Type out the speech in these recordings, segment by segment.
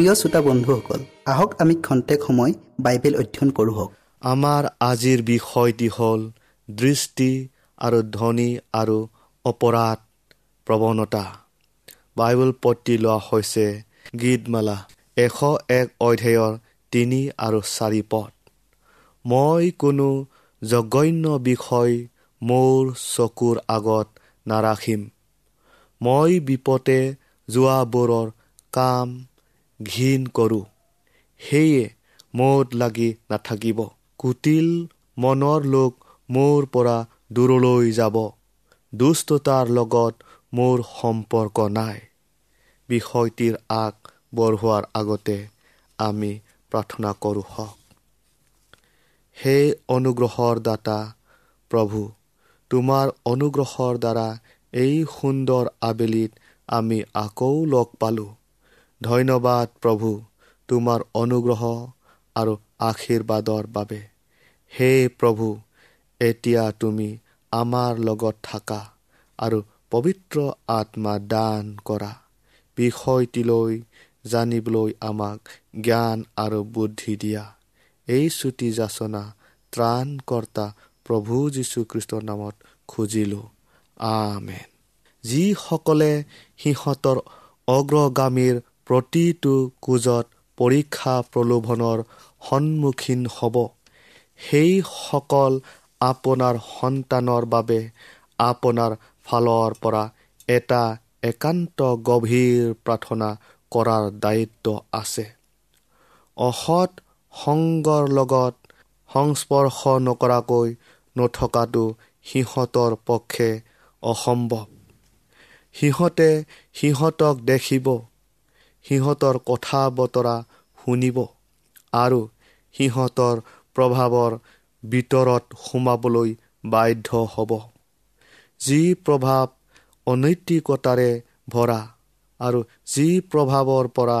প্ৰিয় শ্ৰোতা বন্ধুসকল আহক আমি খন্তেক সময় বাইবেল অধ্যয়ন কৰোঁ হওক। আমাৰ আজিৰ বিষয়টি হ'ল দৃষ্টি আৰু ধ্বনি আৰু অপৰাধ প্ৰৱণতা। বাইবেল পতি লোৱা হৈছে গীতমালা এশ এক অধ্যায়ৰ তিনি আৰু চাৰি পদ। মই কোনো জঘন্য বিষয় মোৰ চকুৰ আগত নাৰাখিম। মই বিপদে যোৱাবোৰৰ কাম ঘীন কৰোঁ। সেয়ে মত লাগি নাথাকিব। কুটিল মনৰ লোক মোৰ পৰা দূৰলৈ যাব। দুষ্টতাৰ লগত মোৰ সম্পৰ্ক নাই। বিষয়টিৰ আগ বঢ়োৱাৰ আগতে আমি প্ৰাৰ্থনা কৰোঁ হওক। সেই অনুগ্ৰহৰ দাতা প্ৰভু তোমাৰ অনুগ্ৰহৰ দ্বাৰা এই সুন্দৰ আবেলিত আমি আকৌ লগ পালোঁ। ধন্যবাদ প্ৰভু তোমাৰ অনুগ্ৰহ আৰু আশীৰ্বাদৰ বাবে। হে প্ৰভু এতিয়া তুমি আমাৰ লগত থাকা আৰু পবিত্ৰ আত্মা দান কৰা। বিষয়টিলৈ জানিবলৈ আমাক জ্ঞান আৰু বুদ্ধি দিয়া। এই চুটি যাচনা ত্ৰাণকৰ্তা প্ৰভু যীশুখ্ৰীষ্টৰ নামত খুজিলোঁ। আমেন। যিসকলে সিহঁতৰ অগ্ৰগামীৰ প্ৰতিটো কোজত পৰীক্ষা প্ৰলোভনৰ সন্মুখীন হ'ব। সেইসকল আপোনাৰ সন্তানৰ বাবে আপোনাৰ ফালৰ পৰা এটা একান্ত গভীৰ প্ৰাৰ্থনা কৰাৰ দায়িত্ব আছে। অসৎ সংগৰ লগত সংস্পৰ্শ নকৰাকৈ নথকাটো সিহঁতৰ পক্ষে অসম্ভৱ। সিহঁতে সিহঁতক দেখিব। সিহঁতৰ কথা বতৰা শুনিব আৰু সিহঁতৰ প্ৰভাৱৰ ভিতৰত সোমাবলৈ বাধ্য হ'ব। যি প্ৰভাৱ অনৈতিকতাৰে ভৰা আৰু যি প্ৰভাৱৰ পৰা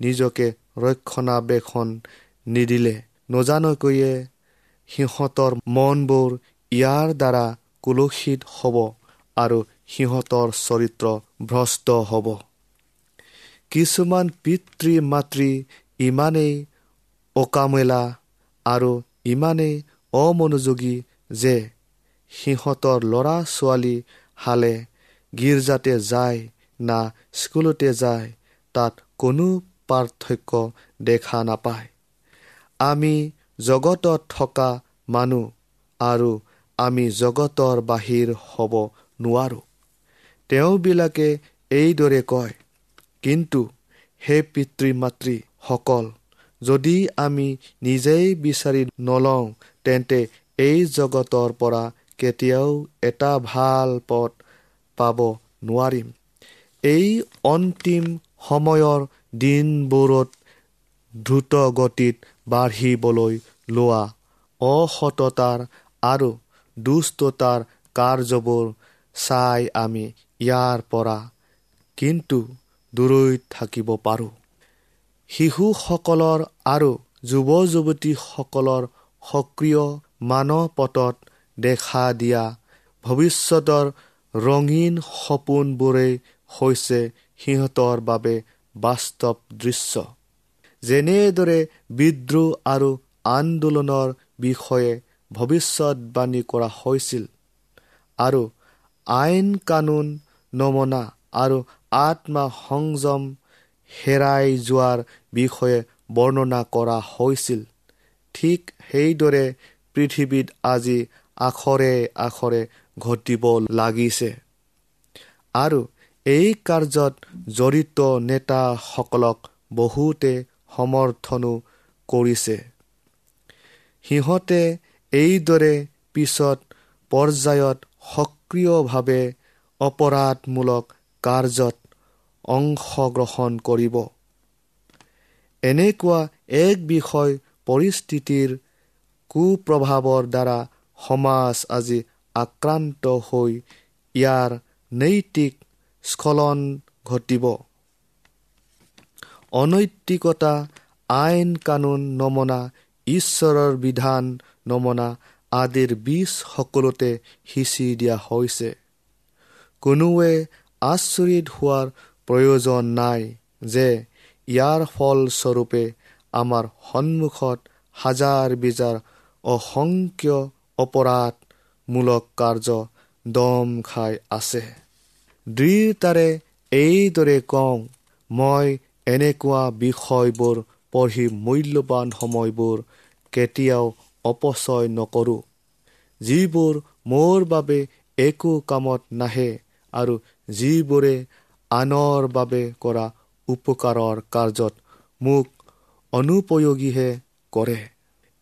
নিজকে ৰক্ষণাবেক্ষণ নিদিলে নজানকৈয়ে সিহঁতৰ মনবোৰ ইয়াৰ দ্বাৰা কুলসিত হ'ব আৰু সিহঁতৰ চৰিত্ৰ ভ্ৰষ্ট হ'ব। কিছুমান পিতৃ মাতৃ ইমানেই অকামেলা আৰু ইমানেই অমনোযোগী যে সিহঁতৰ ল'ৰা ছোৱালী হালে গীৰ্জাতে যায় না স্কুলতে যায় তাত কোনো পাৰ্থক্য দেখা নাপায়। আমি জগতত থকা মানুহ আৰু আমি জগতৰ বাহিৰ হ'ব নোৱাৰোঁ। তেওঁবিলাকে এইদৰে কয় কিন্তু সেই পিতৃ মাতৃসকল যদি আমি নিজেই বিচাৰি নলওঁ তেন্তে এই জগতৰ পৰা কেতিয়াও এটা ভাল পথ পাব নোৱাৰিম। এই অন্তিম সময়ৰ দিনবোৰত দ্ৰুত গতিত বাঢ়িবলৈ লোৱা অসততাৰ আৰু দুষ্টতাৰ কাৰ্যবোৰ চাই আমি ইয়াৰ পৰা কিন্তু দূৰৈত থাকিব পাৰোঁ। শিশুসকলৰ আৰু যুৱ যুৱতীসকলৰ সক্ৰিয় মানপটত দেখা দিয়া ভৱিষ্যতৰ ৰঙীন সপোনবোৰেই হৈছে সিহঁতৰ বাবে বাস্তৱ দৃশ্য। যেনেদৰে বিদ্ৰোহ আৰু আন্দোলনৰ বিষয়ে ভৱিষ্যতবাণী কৰা হৈছিল আৰু আইন কানুন নমনা আৰু আত্মা সংযম হেৰাই যোৱাৰ বিষয়ে বৰ্ণনা কৰা হৈছিল। ঠিক সেইদৰে পৃথিৱীত আজি আখৰে আখৰে ঘটিব লাগিছে। আৰু এই কাৰ্যত জড়িত নেতাসকলক বহুতে সমৰ্থনো কৰিছে। সিহঁতে এইদৰে পিছত পৰ্যায়ত সক্ৰিয়ভাৱে অপৰাধমূলক কাৰ্যত অংশগ্ৰহণ কৰিব। এনেকুৱা এক বিষয় পৰিস্থিতিৰ কুপ্ৰভাৱৰ দ্বাৰা সমাজ আজি আক্ৰান্ত হৈ ইয়াৰ নৈতিক স্খলন ঘটিব। অনৈতিকতা আইন কানুন নমনা ঈশ্বৰৰ বিধান নমনা আদিৰ বীজ সকলোতে সিঁচি দিয়া হৈছে। কোনোৱে আচৰিত হোৱাৰ প্ৰয়োজন নাই যে ইয়াৰ ফলস্বৰূপে আমাৰ সন্মুখত হাজাৰ বিজাৰ অসংখ্য অপৰাধমূলক কাৰ্য দম খাই আছে। দৃঢ়তাৰে এইদৰে কওঁ মই এনেকুৱা বিষয়বোৰ পঢ়ি মূল্যৱান সময়বোৰ কেতিয়াও অপচয় নকৰোঁ। যিবোৰ মোৰ বাবে একো কামত নাহে আৰু যিবোৰে আনৰ বাবে কৰা উপকাৰৰ কাৰ্যত মোক অনুপয়োগীহে কৰে।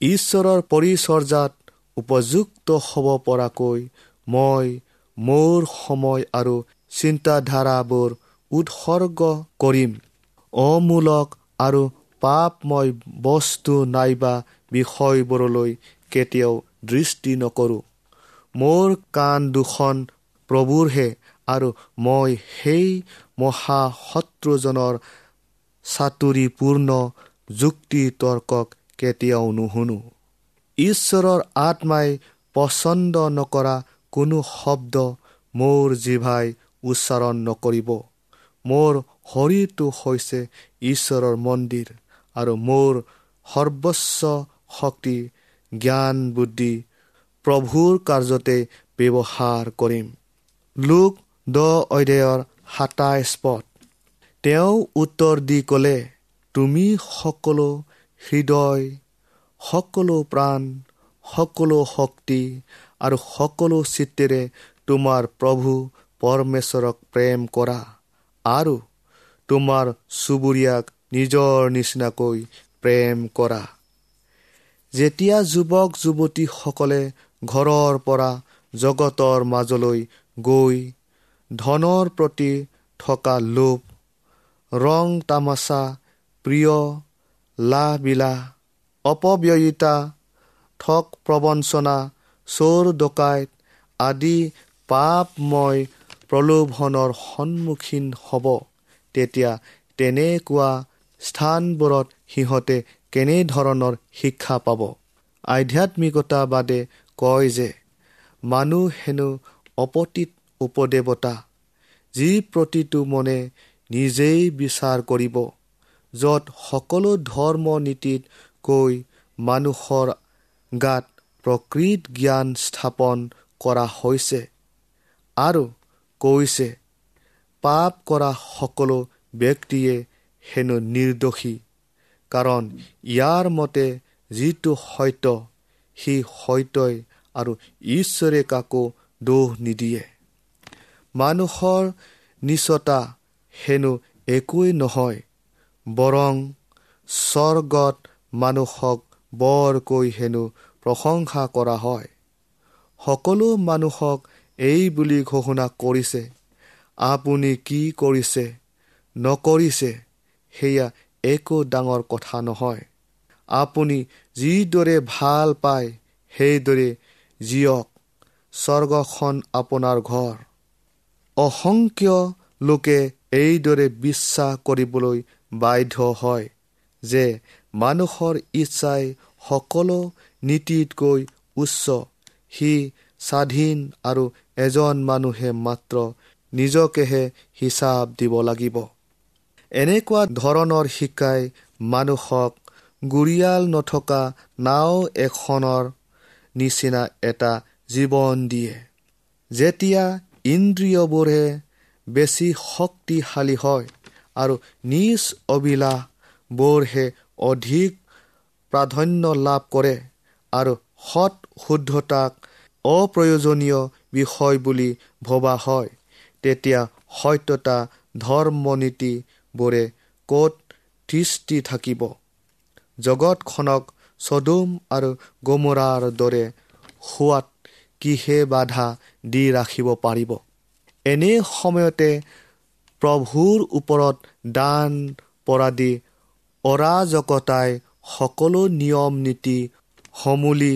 ঈশ্বৰৰ পৰিচৰ্যাত উপযুক্ত হ'ব পৰাকৈ মই মোৰ সময় আৰু চিন্তাধাৰাবোৰ উৎসৰ্গ কৰিম। অমূলক আৰু পাপময় বস্তু নাইবা বিষয়বোৰলৈ কেতিয়াও দৃষ্টি নকৰোঁ। মোৰ কাণ দুখন প্ৰভুৰহে আৰু মই সেই মহাশত্ৰুজনৰ চাতুৰিপূৰ্ণ যুক্তি তৰ্কক কেতিয়াও নুশুনো। ঈশ্বৰৰ আত্মাই পচন্দ নকৰা কোনো শব্দ মোৰ জিভাই উচ্চাৰণ নকৰিব। মোৰ শৰীৰটো হৈছে ঈশ্বৰৰ মন্দিৰ আৰু মোৰ সৰ্বস্ব শক্তি জ্ঞান বুদ্ধি প্ৰভুৰ কাৰ্যতে ব্যৱহাৰ কৰিম। লোক দ অধ্যায়ৰ সাতাইছ পথ তেওঁ উত্তৰ দি ক'লে তুমি সকলো হৃদয় সকলো প্ৰাণ সকলো শক্তি আৰু সকলো চিত্তেৰে তোমাৰ প্ৰভু পৰমেশ্বৰক প্ৰেম কৰা আৰু তোমাৰ চুবুৰীয়াক নিজৰ নিচিনাকৈ প্ৰেম কৰা। যেতিয়া যুৱক যুৱতীসকলে ঘৰৰ পৰা জগতৰ মাজলৈ গৈ ধনৰ প্ৰতি থকা লোভ ৰং তামাচা প্ৰিয় লাহবিলাহ অপব্যয়িতা ঠগ প্ৰবঞ্চনা চোৰ ডকাইত আদি পাপময় প্ৰলোভনৰ সন্মুখীন হ'ব। তেতিয়া তেনেকুৱা স্থানবোৰত সিহঁতে কেনেধৰণৰ শিক্ষা পাব? আধ্যাত্মিকতাবাদে কয় যে মানুহ হেনো অপতীত উপদেৱতা যি প্ৰতিটো মনে নিজেই বিচাৰ কৰিব য'ত সকলো ধৰ্ম নীতিত কৈ মানুহৰ গাত প্ৰকৃত জ্ঞান স্থাপন কৰা হৈছে আৰু কৈছে পাপ কৰা সকলো ব্যক্তিয়ে হেনো নিৰ্দোষী কাৰণ ইয়াৰ মতে যিটো সত্য সি সত্যই আৰু ঈশ্বৰে কাকো দোষ নিদিয়ে। মানুহৰ নিচতা হেনো একোৱেই নহয় বৰং স্বৰ্গত মানুহক বৰকৈ হেনো প্ৰশংসা কৰা হয়। সকলো মানুহক এই বুলি ঘোষণা কৰিছে আপুনি কি কৰিছে নকৰিছে সেয়া একো ডাঙৰ কথা নহয়। আপুনি যিদৰে ভাল পায় সেইদৰে জীয়ক স্বৰ্গখন আপোনাৰ ঘৰ। অসংখ্য লোকে এইদৰে বিশ্বাস কৰিবলৈ বাধ্য হয় যে মানুহৰ ইচ্ছাই সকলো নীতিতকৈ উচ্চ। সি স্বাধীন আৰু এজন মানুহে মাত্ৰ নিজকেহে হিচাপ দিব লাগিব। এনেকুৱা ধৰণৰ শিকাই মানুহক গুৰিয়াল নথকা নাও এখনৰ নিচিনা এটা জীৱন দিয়ে। যেতিয়া ইন্দ্ৰিয়বোৰে বেছি শক্তিশালী হয় আৰু নিজ অবিলাসবোৰহে অধিক প্ৰাধান্য লাভ কৰে আৰু সৎ শুদ্ধতাক অপ্ৰয়োজনীয় বিষয় বুলি ভবা হয়। তেতিয়া সত্যতা ধৰ্মনীতিবোৰে ক'ত দৃষ্টি থাকিব? জগতখনক চদুম আৰু গমৰাৰ দৰে হোৱাত কিহে বাধা দি ৰাখিব পাৰিব? এনে সময়তে প্ৰভুৰ ওপৰত দান পৰাদি অৰাজকতাই সকলো নিয়ম নীতি সমূলি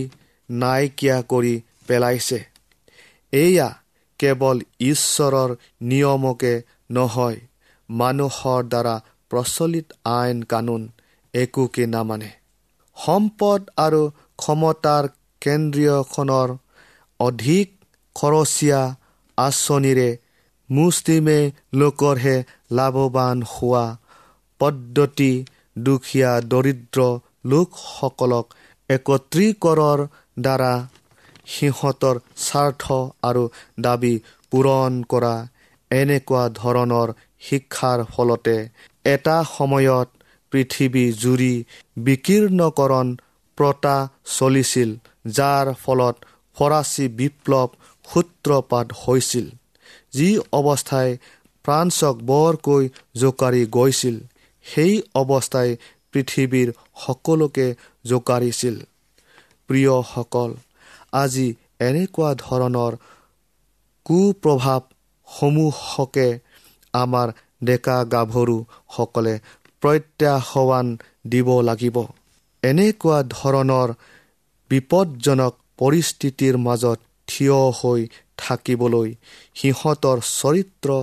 নাইকিয়া কৰি পেলাইছে। এয়া কেৱল ঈশ্বৰৰ নিয়মকে নহয় মানুহৰ দ্বাৰা প্ৰচলিত আইন কানুন একোকে নামানে। সম্পদ আৰু ক্ষমতাৰ কেন্দ্ৰীয়খনৰ অধিক খৰচীয়া আঁচনিৰে মুছলিমে লোকৰহে লাভৱান হোৱা পদ্ধতি দুখীয়া দৰিদ্ৰ লোকসকলক একত্ৰীকৰৰ দ্বাৰা সিহঁতৰ স্বাৰ্থ আৰু দাবী পূৰণ কৰা এনেকুৱা ধৰণৰ শিক্ষাৰ ফলতে এটা সময়ত পৃথিৱী জুৰি বিকীৰ্ণকৰণ প্ৰতা চলিছিল যাৰ ফলত ফৰাচী বিপ্লৱ সূত্ৰপাত হৈছিল যি অৱস্থাই ফ্ৰান্সক বৰকৈ জোকাৰি গৈছিল। সেই অৱস্থাই পৃথিৱীৰ সকলোকে জোকাৰিছিল। প্ৰিয়সকল আজি এনেকুৱা ধৰণৰ কুপ্ৰভাৱসমূহকে আমাৰ ডেকা গাভৰুসকলে প্ৰত্যাহ্বান দিব লাগিব। এনেকুৱা ধৰণৰ বিপদজনক পৰিস্থিতিৰ মাজত থিয় হৈ থাকিবলৈ সিহঁতৰ চৰিত্ৰ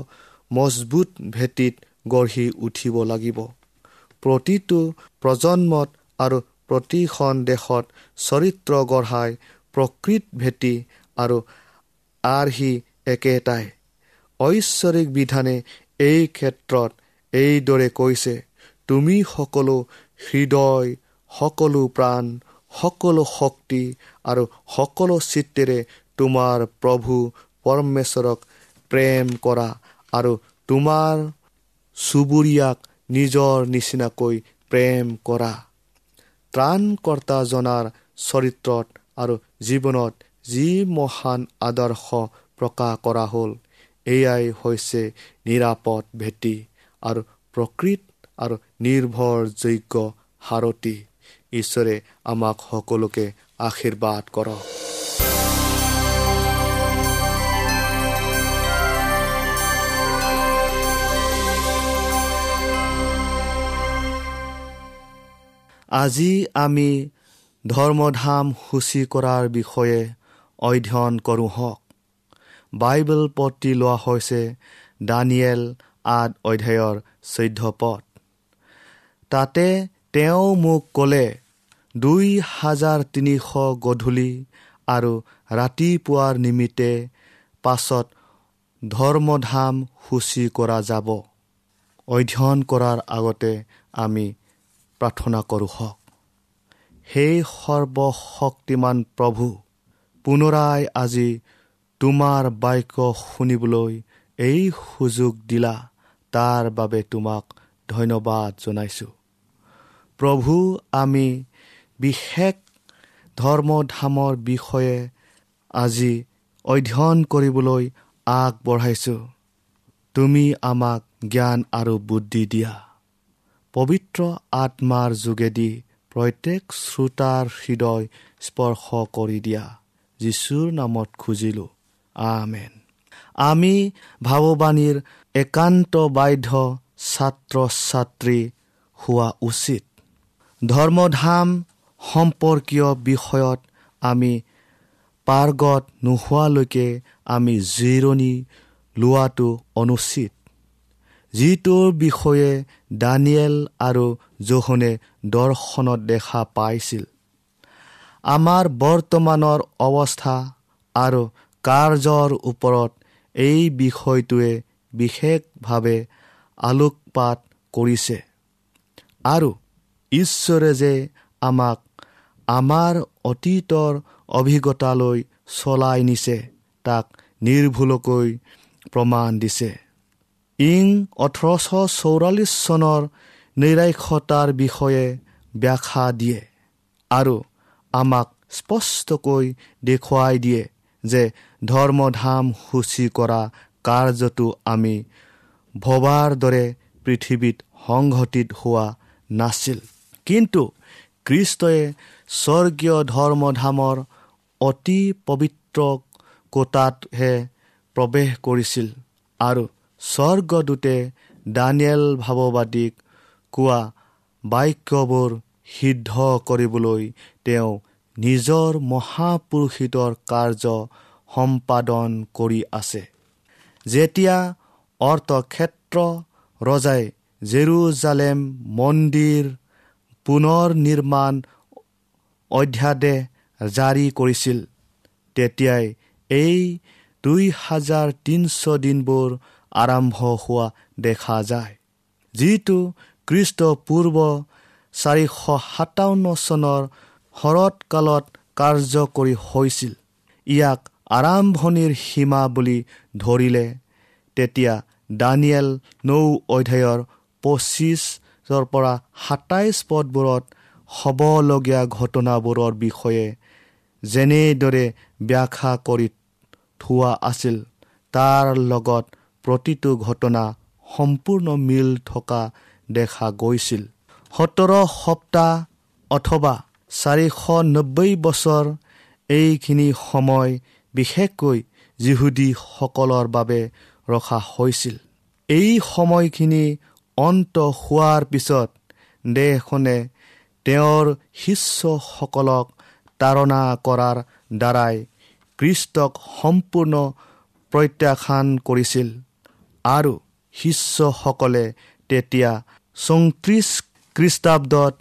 মজবুত ভেটিত গঢ়ি উঠিব লাগিব। প্ৰতিটো প্ৰজন্মত আৰু প্ৰতিখন দেশত চৰিত্ৰ গঢ়াই প্ৰকৃত ভেটি আৰু আৰ্হি একেটাই। ঐশ্বৰিক বিধানে এই ক্ষেত্ৰত এইদৰে কৈছে তুমি সকলো হৃদয় সকলো প্ৰাণ সকলো শক্তি আৰু সকলো চিত্তেৰে তোমাৰ প্ৰভু পৰমেশ্বৰক প্ৰেম কৰা আৰু তোমাৰ চুবুৰীয়াক নিজৰ নিচিনাকৈ প্ৰেম কৰা। ত্ৰাণকৰ্তাজনাৰ চৰিত্ৰত আৰু জীৱনত যি মহান আদৰ্শ প্ৰকাশ কৰা হ'ল এয়াই হৈছে নিৰাপদ ভেটি আৰু প্ৰকৃত আৰু নিৰ্ভৰযোগ্য সাৰথী। ঈশ্বৰে আমাক সকলোকে আশীৰ্বাদ কৰক। আজি আমি ধৰ্মধাম সূচী কৰাৰ বিষয়ে অধ্যয়ন কৰোঁ হওক। বাইবেল পত্ৰি লোৱা হৈছে দানিয়েল আদ অধ্যায়ৰ চৈধ্য পদ। তাতে তেওঁ মোক ক'লে দুই হাজাৰ তিনিশ গধূলি আৰু ৰাতিপুৱাৰ নিমিত্তে পাছত ধৰ্মধাম সূচী কৰা যাব। অধ্যয়ন কৰাৰ আগতে আমি প্ৰাৰ্থনা কৰোঁ হওক। সেই সৰ্বশক্তিমান প্ৰভু পুনৰাই আজি তোমাৰ বাক্য শুনিবলৈ এই সুযোগ দিলা। তাৰ বাবে তোমাক ধন্যবাদ জনাইছোঁ। প্ৰভু আমি বিশেষ ধৰ্মধামৰ বিষয়ে আজি অধ্যয়ন কৰিবলৈ আগবঢ়াইছোঁ। তুমি আমাক জ্ঞান আৰু বুদ্ধি দিয়া। পবিত্ৰ আত্মাৰ যোগেদি প্ৰত্যেক শ্ৰোতাৰ হৃদয় স্পৰ্শ কৰি দিয়া। যীশুৰ নামত খুজিলোঁ। আমেন। আমি ভাৱবাণীৰ একান্ত বাধ্য ছাত্ৰ ছাত্ৰী হোৱা উচিত। ধৰ্মধাম সম্পৰ্কীয় বিষয়ত আমি পাৰ্গত নোহোৱালৈকে আমি জিৰণি লোৱাটো অনুচিত। যিটোৰ বিষয়ে দানিয়েল আৰু জোহনে দৰ্শনত দেখা পাইছিল আমাৰ বৰ্তমানৰ অৱস্থা আৰু কাৰ্যৰ ওপৰত এই বিষয়টোৱে বিশেষভাৱে আলোকপাত কৰিছে। আৰু ঈশ্বৰে যে আমাক আমাৰ অতীতৰ অভিজ্ঞতালৈ চলাই নিছে তাক নিৰ্ভুলকৈ প্ৰমাণ দিছে। ইং ওঠৰশ চৌৰাল্লিছ চনৰ নিৰাক্ষতাৰ বিষয়ে ব্যাখ্যা দিয়ে আৰু আমাক স্পষ্টকৈ দেখুৱাই দিয়ে যে ধৰ্মধাম সূচী কৰা কাৰ্যটো আমি ভবাৰ দৰে পৃথিৱীত সংঘটিত হোৱা নাছিল। কিন্তু খ্ৰীষ্টই স্বৰ্গীয় ধৰ্মধামৰ অতি পবিত্ৰ কোটাতহে প্ৰৱেশ কৰিছিল আৰু স্বৰ্গদূতে দানিয়েল ভাৱবাদীক কোৱা বাক্যবোৰ সিদ্ধ কৰিবলৈ তেওঁ নিজৰ মহাপুৰুষিতৰ কাৰ্য সম্পাদন কৰি আছে। যেতিয়া অৰ্থক্ষেত্ৰ ৰজাই জেৰুজালেম মন্দিৰ পুনৰ নিৰ্মাণ অধ্যাদেশ জাৰি কৰিছিল। তেতিয়াই এই দুই হাজাৰ তিনিশ দিনবোৰ আৰম্ভ হোৱা দেখা যায়। যিটো খ্ৰীষ্টপূৰ্ব চাৰিশ সাতাৱন্ন চনৰ শৰৎকালত কাৰ্যকৰী হৈছিল। ইয়াক আৰম্ভণিৰ সীমা বুলি ধৰিলে। তেতিয়া দানিয়েল নৌ অধ্যায়ৰ পঁচিছৰ পৰা সাতাইছ পদবোৰত হ'বলগীয়া ঘটনাবোৰৰ বিষয়ে যেনেদৰে ব্যাখ্যা কৰি থোৱা আছিল তাৰ লগত প্ৰতিটো ঘটনা সম্পূৰ্ণ মিল থকা দেখা গৈছিল। সোতৰ সপ্তাহ অথবা চাৰিশ নব্বৈ বছৰ এইখিনি সময় বিশেষকৈ যিহুদীসকলৰ বাবে ৰখা হৈছিল। এই সময়খিনি অন্ত হোৱাৰ পিছত দেশখনে তেওঁৰ শিষ্যসকলক তাৰণা কৰাৰ দ্বাৰাই খ্ৰীষ্টক সম্পূৰ্ণ প্ৰত্যাখ্যান কৰিছিল আৰু শিষ্যসকলে তেতিয়া চৌত্ৰিছ খ্ৰীষ্টাব্দত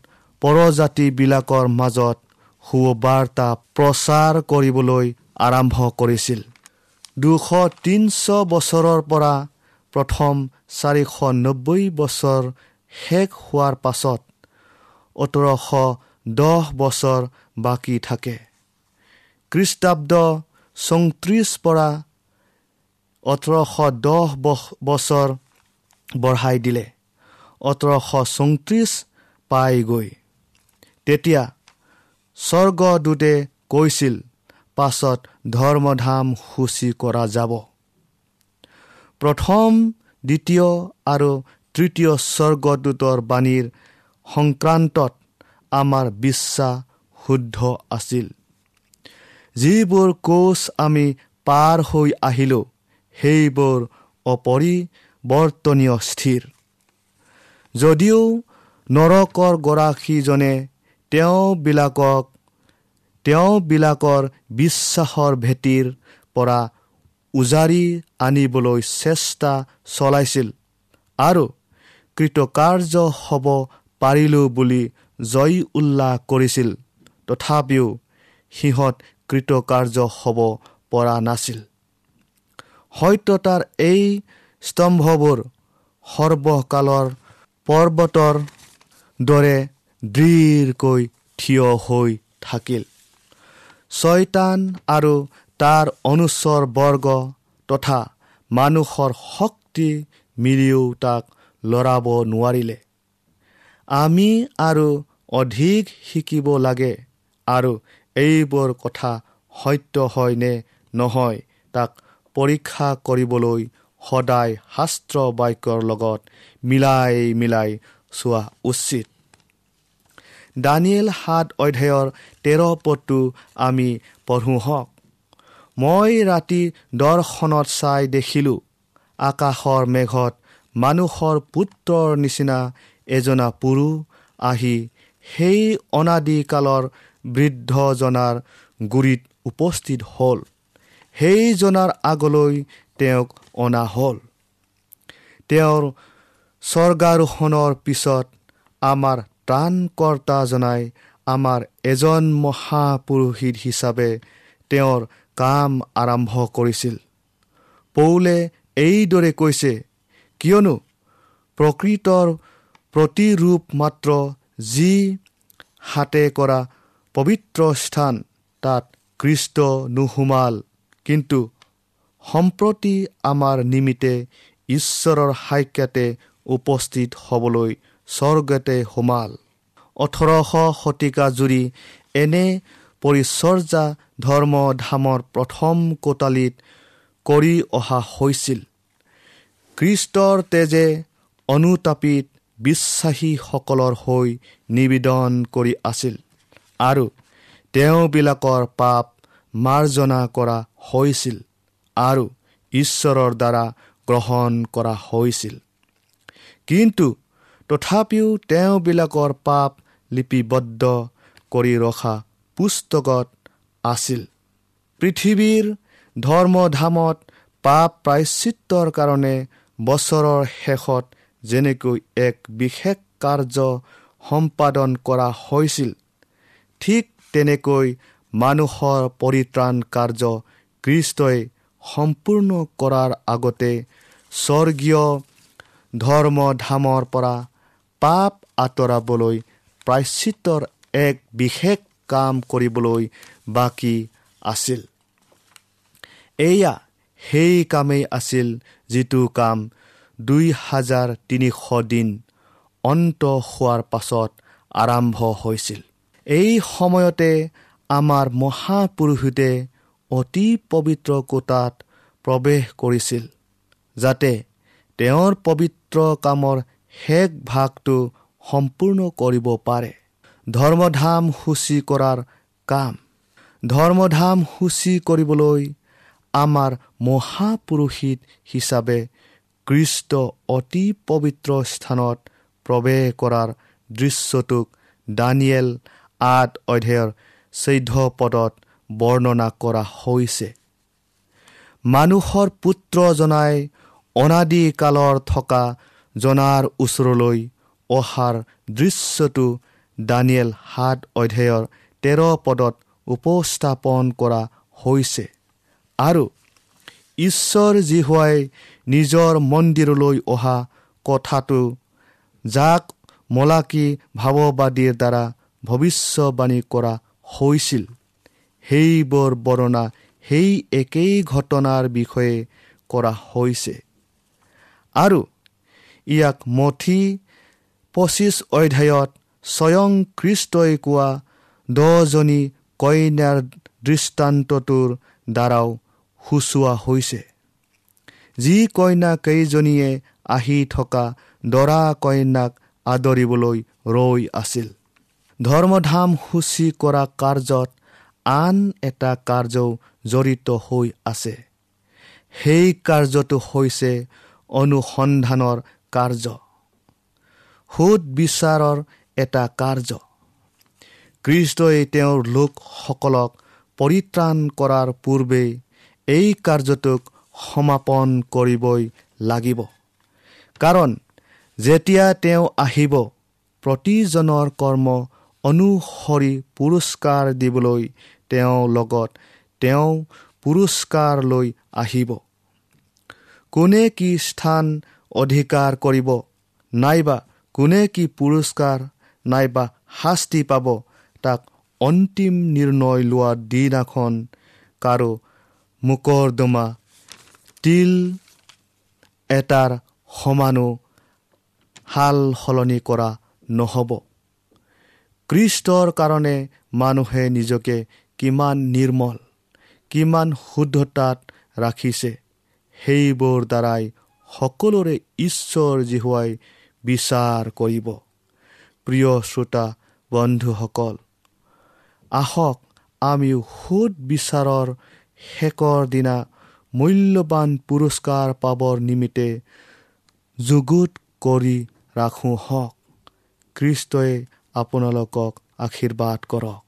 পৰজাতিবিলাকৰ মাজত সুবাৰ্তা প্ৰচাৰ কৰিবলৈ আৰম্ভ কৰিছিল। দুশ তিনিশ বছৰৰ পৰা প্ৰথম চাৰিশ নব্বৈ বছৰ শেষ হোৱাৰ পাছত ওঠৰশ দহ বছৰ বাকী থাকে। খ্ৰীষ্টাব্দ চৌত্ৰিছ পৰা ওঠৰশ দহ বছৰ বঢ়াই দিলে। ওঠৰশ চৌত্ৰিছ পাইগৈ তেতিয়া স্বৰ্গদূতে কৈছিল পাছত ধৰ্মধাম সূচী কৰা যাব। প্ৰথম দ্বিতীয় আৰু তৃতীয় স্বৰ্গদূতৰ বাণীৰ সংক্ৰান্তত আমাৰ বিশ্বাস শুদ্ধ আছিল। যিবোৰ কোচ আমি পাৰ হৈ আহিলোঁ সেইবোৰ অপৰিৱৰ্তনীয় স্থিৰ। যদিও নৰকৰ গৰাকীজনে তেওঁবিলাকক তেওঁবিলাকৰ বিশ্বাসৰ ভেটিৰ পৰা উজাৰি আনিবলৈ চেষ্টা চলাইছিল আৰু কৃতকাৰ্য হ'ব পাৰিলোঁ বুলি জয় উল্লাস কৰিছিল। তথাপিও সিহঁত কৃতকাৰ্য হ'ব পৰা নাছিল। সত্যতাৰ এই স্তম্ভবোৰ সৰ্বকালৰ পৰ্বতৰ দৰে দৃঢ়কৈ থিয় হৈ থাকিল। ছয়তান আৰু তাৰ অনুচৰ বৰ্গ তথা মানুহৰ শক্তি মিলিও তাক লৰাব নোৱাৰিলে। আমি আৰু অধিক শিকিব লাগে আৰু এইবোৰ কথা সত্য হয় নে নহয় তাক পৰীক্ষা কৰিবলৈ সদায় শাস্ত্ৰ বাক্যৰ লগত মিলাই মিলাই চোৱা উচিত। দানিয়েল সাত অধ্যায়ৰ তেৰ পদটো আমি পঢ়োঁ হওক। মই ৰাতি দৰ্শনত চাই দেখিলোঁ আকাশৰ মেঘত মানুহৰ পুত্ৰৰ নিচিনা এজনা পুৰুষ আহি সেই অনাদিকালৰ বৃদ্ধজনাৰ গুৰিত উপস্থিত হ'ল। সেইজনাৰ আগলৈ তেওঁক অনা হ'ল। তেওঁৰ স্বৰ্গাৰোহণৰ পিছত আমাৰ ত্ৰাণকৰ্তাজনাই আমাৰ এজন মহাপুৰোহিত হিচাপে তেওঁৰ কাম আৰম্ভ কৰিছিল। পৌলে এইদৰে কৈছে কিয়নো প্ৰকৃতৰ প্ৰতিৰূপ মাত্ৰ যি হাতে কৰা পবিত্ৰ স্থান তাত কৃষ্ট নোসোমাল। কিন্তু সম্প্ৰতি আমাৰ নিমিত্তে ঈশ্বৰৰ সাক্ষাতে উপস্থিত হ'বলৈ স্বৰ্গতে সোমাল। ওঠৰশ শতিকা জুৰি এনে পৰিচৰ্যা ধৰ্মধামৰ প্ৰথম কোটালিত কৰি অহা হৈছিল। কৃষ্টৰ তেজে অনুতাপিত বিশ্বাসীসকলৰ হৈ নিবেদন কৰি আছিল আৰু তেওঁবিলাকৰ পাপ মাৰ্জনা কৰা হৈছিল আৰু ঈশ্বৰৰ দ্বাৰা গ্ৰহণ কৰা হৈছিল। কিন্তু তথাপিও তেওঁবিলাকৰ পাপ লিপিবদ্ধ কৰি ৰখা পুস্তকত আছিল। পৃথিৱীৰ ধৰ্মধামত পাপ প্ৰায়চিত্ৰৰ কাৰণে বছৰৰ শেষত যেনেকৈ এক বিশেষ কাৰ্য সম্পাদন কৰা হৈছিল ঠিক তেনেকৈ মানুহৰ পৰিত্ৰাণ কাৰ্য কৃষ্টই সম্পূৰ্ণ কৰাৰ আগতে স্বৰ্গীয় ধৰ্মধামৰ পৰা পাপ আঁতৰাবলৈ প্ৰায়চিত্ৰৰ এক বিশেষ কাম কৰিবলৈ বাকী আছিল। এয়া সেই কামেই আছিল যিটো কাম দুই হাজাৰ তিনিশ দিন অন্ত হোৱাৰ পাছত আৰম্ভ হৈছিল। এই সময়তে আমাৰ মহাপুৰুষে অতি পবিত্ৰ কোটাত প্ৰৱেশ কৰিছিল যাতে তেওঁৰ পবিত্ৰ কামৰ শেষ ভাগটো সম্পূৰ্ণ কৰিব পাৰে। ধৰ্মধাম সূচী কৰাৰ কাম। ধৰ্মধাম সূচী কৰিবলৈ আমাৰ মহাপুৰুষিত হিচাপে কৃষ্ট অতি পবিত্ৰ স্থানত প্ৰৱেশ কৰাৰ দৃশ্যটোক দানিয়েল আঠ অধ্যায়ৰ চৈধ্য পদত বৰ্ণনা কৰা হৈছে। মানুহৰ পুত্ৰজনাই অনাদিকালৰ থকা জনাৰ ওচৰলৈ অহাৰ দৃশ্যটো দানিয়েল সাত অধ্যায়ৰ তেৰ পদত উপস্থাপন কৰা হৈছে। আৰু ঈশ্বৰ জীহুৱাই নিজৰ মন্দিৰলৈ অহা কথাটো যাক মলাকী ভাৱবাদীৰ দ্বাৰা ভৱিষ্যবাণী কৰা হৈছিল সেইবোৰ বৰ্ণনা সেই একেই ঘটনাৰ বিষয়ে কৰা হৈছে। আৰু ইয়াক মঠি পঁচিছ অধ্যায়ত স্বয়ং খ্ৰীষ্টই কোৱা দহজনী কইনাৰ দৃষ্টান্তটোৰ দ্বাৰাও সূচোৱা হৈছে। যি কইনা কেইজনীয়ে আহি থকা দৰা কইনাক আদৰিবলৈ ৰৈ আছিল। ধৰ্মধাম সূচী কৰা কাৰ্যত আন এটা কাৰ্যও জড়িত হৈ আছে। সেই কাৰ্যটো হৈছে অনুসন্ধানৰ কাৰ্য। সুদ বিচাৰৰ এটা কাৰ্য। কৃষ্টই তেওঁৰ লোকসকলক পৰিত্ৰাণ কৰাৰ পূৰ্বেই এই কাৰ্যটোক সমাপন কৰিবই লাগিব। কাৰণ যেতিয়া তেওঁ আহিব প্ৰতিজনৰ কৰ্ম অনুসৰি পুৰস্কাৰ দিবলৈ তেওঁ লগত তেওঁ পুৰস্কাৰ লৈ আহিব। কোনে কি স্থান অধিকাৰ কৰিব নাইবা কোনে কি পুৰস্কাৰ নাইবা শাস্তি পাব। তাক অন্তিম নিৰ্ণয় লোৱা দিনাখন কাৰো মোকৰ্দমা তিল এটাৰ সমানো সাল সলনি কৰা নহ'ব। কৃষ্টৰ কাৰণে মানুহে নিজকে কিমান নিৰ্মল কিমান শুদ্ধতাত ৰাখিছে সেইবোৰ দ্বাৰাই সকলোৰে ঈশ্বৰ জিহুৱাই বিচাৰ কৰিব। প্ৰিয় শ্ৰোতা বন্ধুসকল আহক আমিও সুদ বিচাৰৰ শেষৰ দিনা মূল্যৱান পুৰস্কাৰ পাবৰ নিমিত্তে যুগুত কৰি ৰাখোঁ হওক। খ্ৰীষ্টই আপোনালোকক আশীৰ্বাদ কৰক।